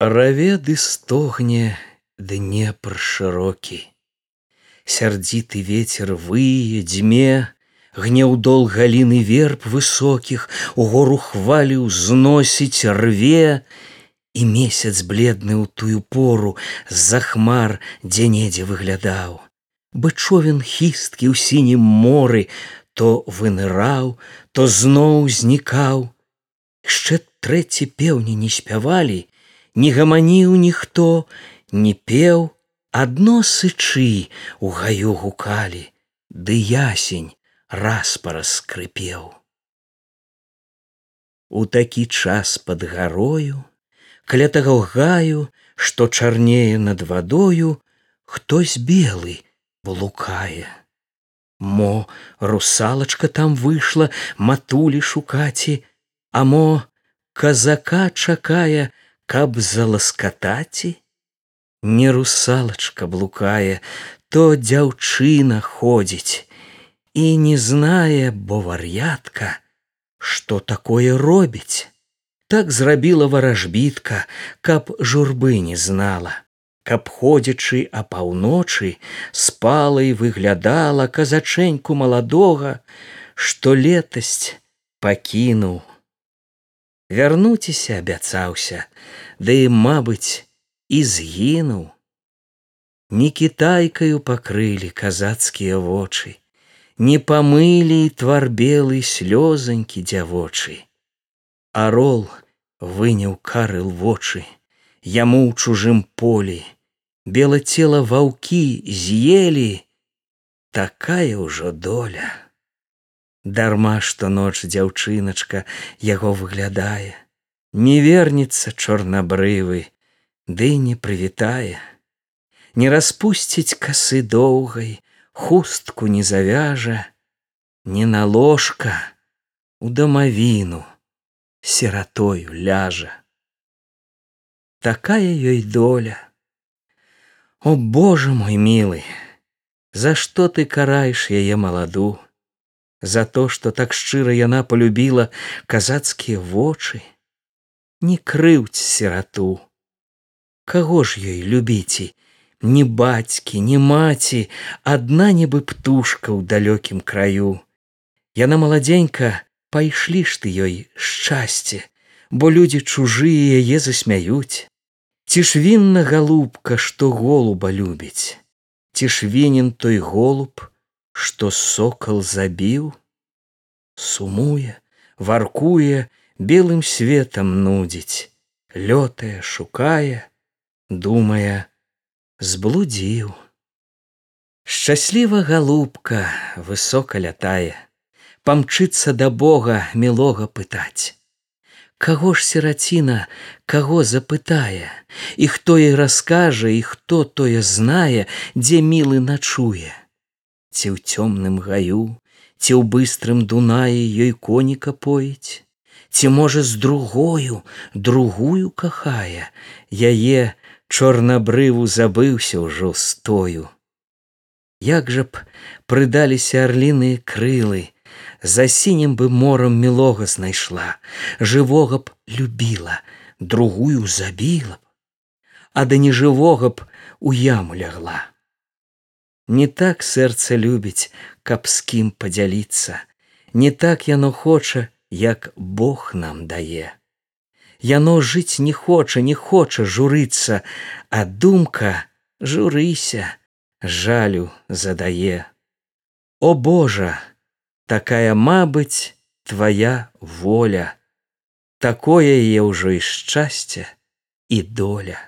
Раведы стогне днепр шырокі. Сярдзіты ветер вые дзьме, Гнеўдол галіны верб высокіх у гору хвалі ўзносіць рве, і месяц бледны ў тую пору з-за хмар дзе-недзе выглядаў. Бычовен хісткі ў сінім моры то выныраў, то зноў знікаў. Яшчэ трэці пеўні не спявалі, не гаманіў ніхто не пеў адно сычы у гаю гукалі ды ясень раз параскрыпеў у такі час под гарою каля таго гаю што чарнее над вадою хтось белы блукае. Мо русалачка там выйшла матулі шукаці а мо казака чакае каб заласкатаці не русалачка блукае то дзяўчына ходзіць. І не знае бо вар'ятка што такое робіць. Так зрабіла варажбітка каб журбы не знала. Каб ходзячы апаўночы спала і выглядала казачэньку маладога што летасць пакінуў вярнуцеся абяцаўся да і мабыць і згінуў не кітайкаю пакрылі казацкія вочы не памылі твар белы слёзанькі дзявочы. Арол выняў карыл вочы яму ў чужым полі. Бела цела ваўкі з'елі такая ўжо доля дарма што ноч дзяўчыначка яго выглядае. Не вернецца чорнабрывы ды не прывітае. Не распусціць касы доўгай хустку не завяжа не на ложка у дамавіну сиратою ляжа. Такая ёй доля. О боже мой милый за што ты караеш яе маладу за то что так шчыра яна полюбіла казацкія вочы не крыўць сирату каго ж ёй любіце не бацькі не маці адна нібы птушка ў далёкім краю. Яна маладзенька пайшлі ж ты ёй шчасце бо людзі чужыя яе засмяюць. Ці ж вінна галубка што голуба любіць? Ці ж вінен той голуб што сокал забіў сумуе варкуе белым светом нудзіць лётае шукае думае зблудзіў шчасліва галубка высока лятае памчыцца да бога мілога пытаць каго ж сіраціна каго запытае і хто ей раскажа і хто тое знае дзе мілы начуе ці ў цёмным гаю ці ў быстрым дунаі ёй коніка поіць ці можа з другою другую кахае яе чорнабрыву забыўся ўжо стою як жа б прыдаліся арліныя крылы за сінім бы морам мілога знайшла жывога б любіла другую забіла б а да нежывога б у яму лягла Не так сэрца любіць, каб з кім падзяліцца, Не так яно хоча, як Бог нам дае. Яно жыць не хоча, не хоча журыцца, а думка журыся, жалю задае. О Божа, такая мабыць, твоя воля, такое яе ўжо і шчасце і доля.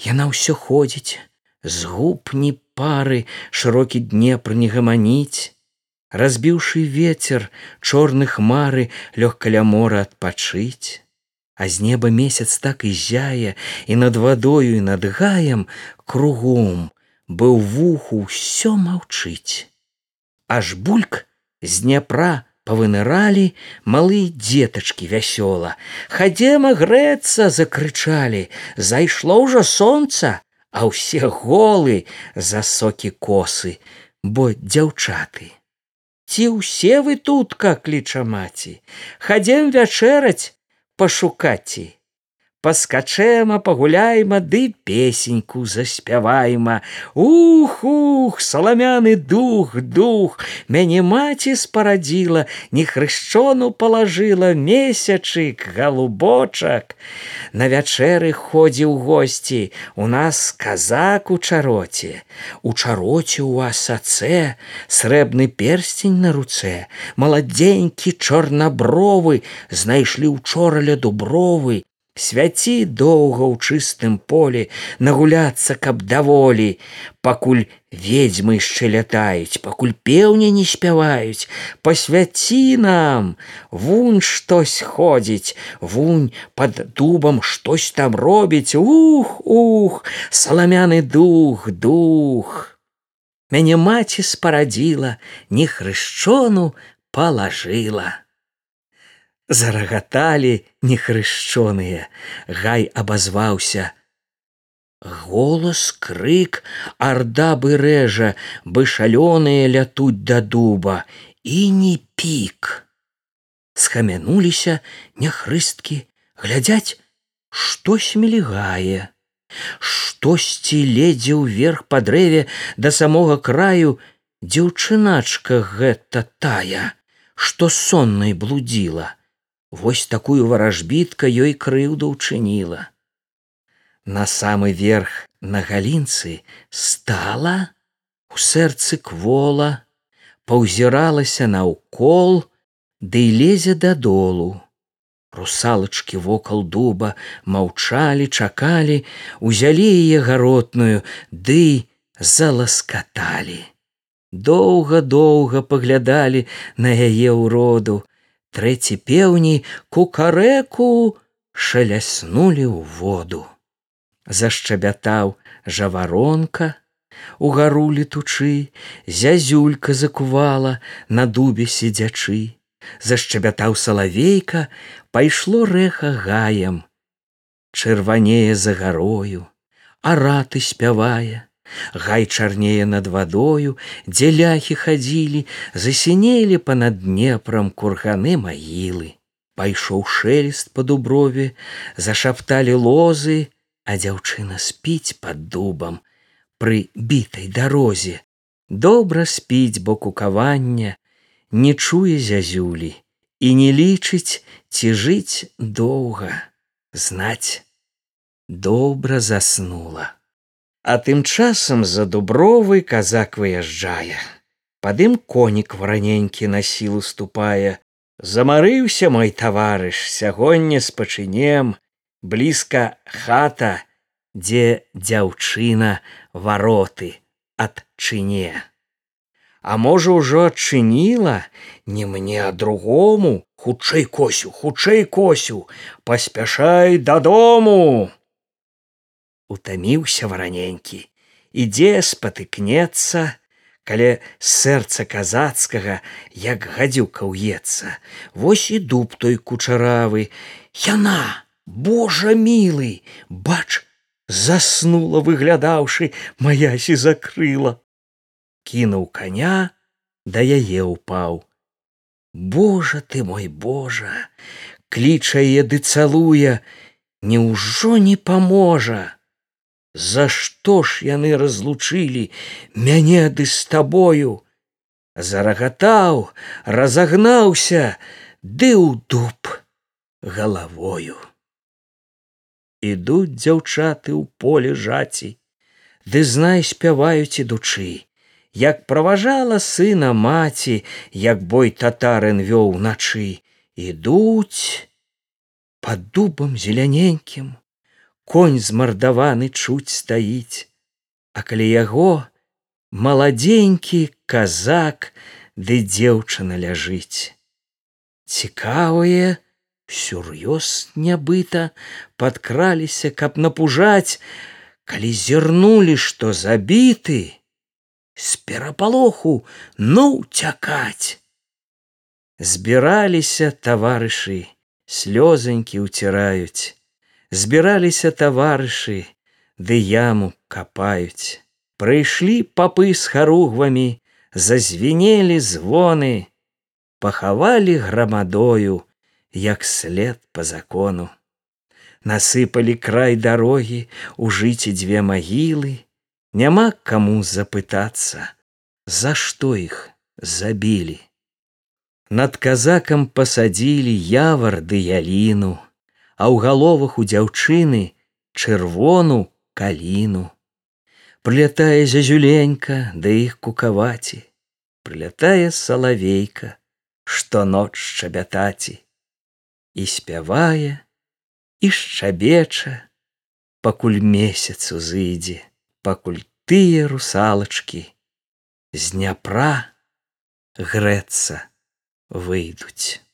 Яна ўсё ходзіць, з губ не пары шырокі днепр не гаманіць. Разбіўшы ветер чорны хмары лёгка ля мора адпачыць. А з неба месяц так і зяе і над вадою і над гаем кругом быў вуху ўсё маўчыць. Аж бульк з дняпра павыныралі малы дзетачкі вясёла. Хадзема грэцца закрычалі. Зайшло ўжо сонца а ўсе голы за сокі косы, бо дзяўчаты. Ці ўсе вы тут, как кліча маці, хадзем вячэраць пашукаці. Паскачэма пагуляйма ды песеньку заспявайма. Ух ух саламяны дух дух мяне маці спарадзіла не хрышчону палажыла месячык галубочак. На вячэры ходзіў госці у нас казак у чароце. У чароце у асацэ срэбны перстень на руцэ маладзенькі чорнабровы знайшлі учора ля дубровы свяці доўга ў чыстым полі нагуляцца каб даволі. Пакуль ведзьмы яшчэ лятаюць пакуль пеўня не спяваюць пасвяці нам! Вунь штось ходзіць вунь под дубам штось там робіць. Ух ух саламяны дух дух! Мяне маці спарадзіла не хрышчону палажыла зарагаталі нехрышчоныя. Гай абазваўся. Голос крык арда бы рэжа бы шалёныя лятуць да дуба. І не пік. Схамянуліся няхрысткі глядзяць штось мільгае штосьці ледзе ўверх па дрэве да самога краю дзяўчыначка гэта тая што соннай блудзіла Вось такую варажбітка ёй крыўду ўчыніла. На самы верх на галінцы стала у сэрцы квола, паўзіралася наўкол, ды да лезе дадолу. Русалачкі вокал дуба маўчалі, чакалі, узялі яе гаротную, ды заласкаталі. Доўга-доўга паглядалі на яе ўроду, трэці пеўні кукарэку шаляснулі ў воду. Зашчабятаў жаваронка, у гару летучы, зязюлька закувала на дубе сидзячы, Зашчабятаў салавейка, пайшло рэха гаем. Чырванее за гарою, араты спявае, Гай чарнее над вадою, дзе ляхі хадзілі, засінелі па-над днепром курганы магілы. Пайшоў шэлест па дуброве, зашапталі лозы, а дзяўчына спіць под дубам пры бітай дарозе. Добра спіць бо кукавання, не чуе зязюлі і не лічыць ці жыць доўга, знаць добра заснула. А тым часам за дубровы казак выязджае. Пад ім конік вараненькі на сілу ступае. Замарыўся мой таварыш, сягоння спачынем, блізка хата, дзе дзяўчына вароты адчыне. А можа, ўжо адчыніла, не мне, а другому, хутчэй косю, хутчэй косю, паспяшай дадому утаміўся вараненькі ідзе спатыкнецца каля сэрца казацкага як гадзюка ўецца вось і дуб той кучаравы. Яна божа мілы бач заснула выглядаўшы маясі закрыла. Кінуў коня да яе ўпаў. Божа ты мой божа клічае ды цалуе Няўжо не паможа За што ж яны разлучылі мяне ды з табою? Зарагатаў разагнаўся ды ў дуб галавою. Ідуць дзяўчаты ў поле жаці ды знай спяваюць ідучы. Як праважала сына маці як бой татарын вёў начы ідуць под дубам зеляненькім конь змардаваны чуць стаіць, а калі яго маладзенькі казак ды дзеўчына ляжыць. Цікавыя, сюр'ёз нябыта падкраліся, каб напужаць, калі зірнулі, што забіты, з перапалоху ну цякаць. Збіраліся таварышы, слёзанькі ўціраюць збіраліся таварышы ды яму капаюць. Прыйшлі папы з харугвамі зазвенелі звоны пахавалі грамадою як след по закону. Насыпалі край дарогі у жыце дзве магілы. Няма каму запытацца за што іх забілі. Над казакам пасадзілі явар ды яліну а ў галовах у дзяўчыны чырвону каліну. Прылятае зязюленька да іх кукаваці. Прылятае салавейка што ноч шчабятаці. І спявае і шчабеча пакуль месяц узыдзе пакуль тыя русалачкі з дняпра грэцца выйдуць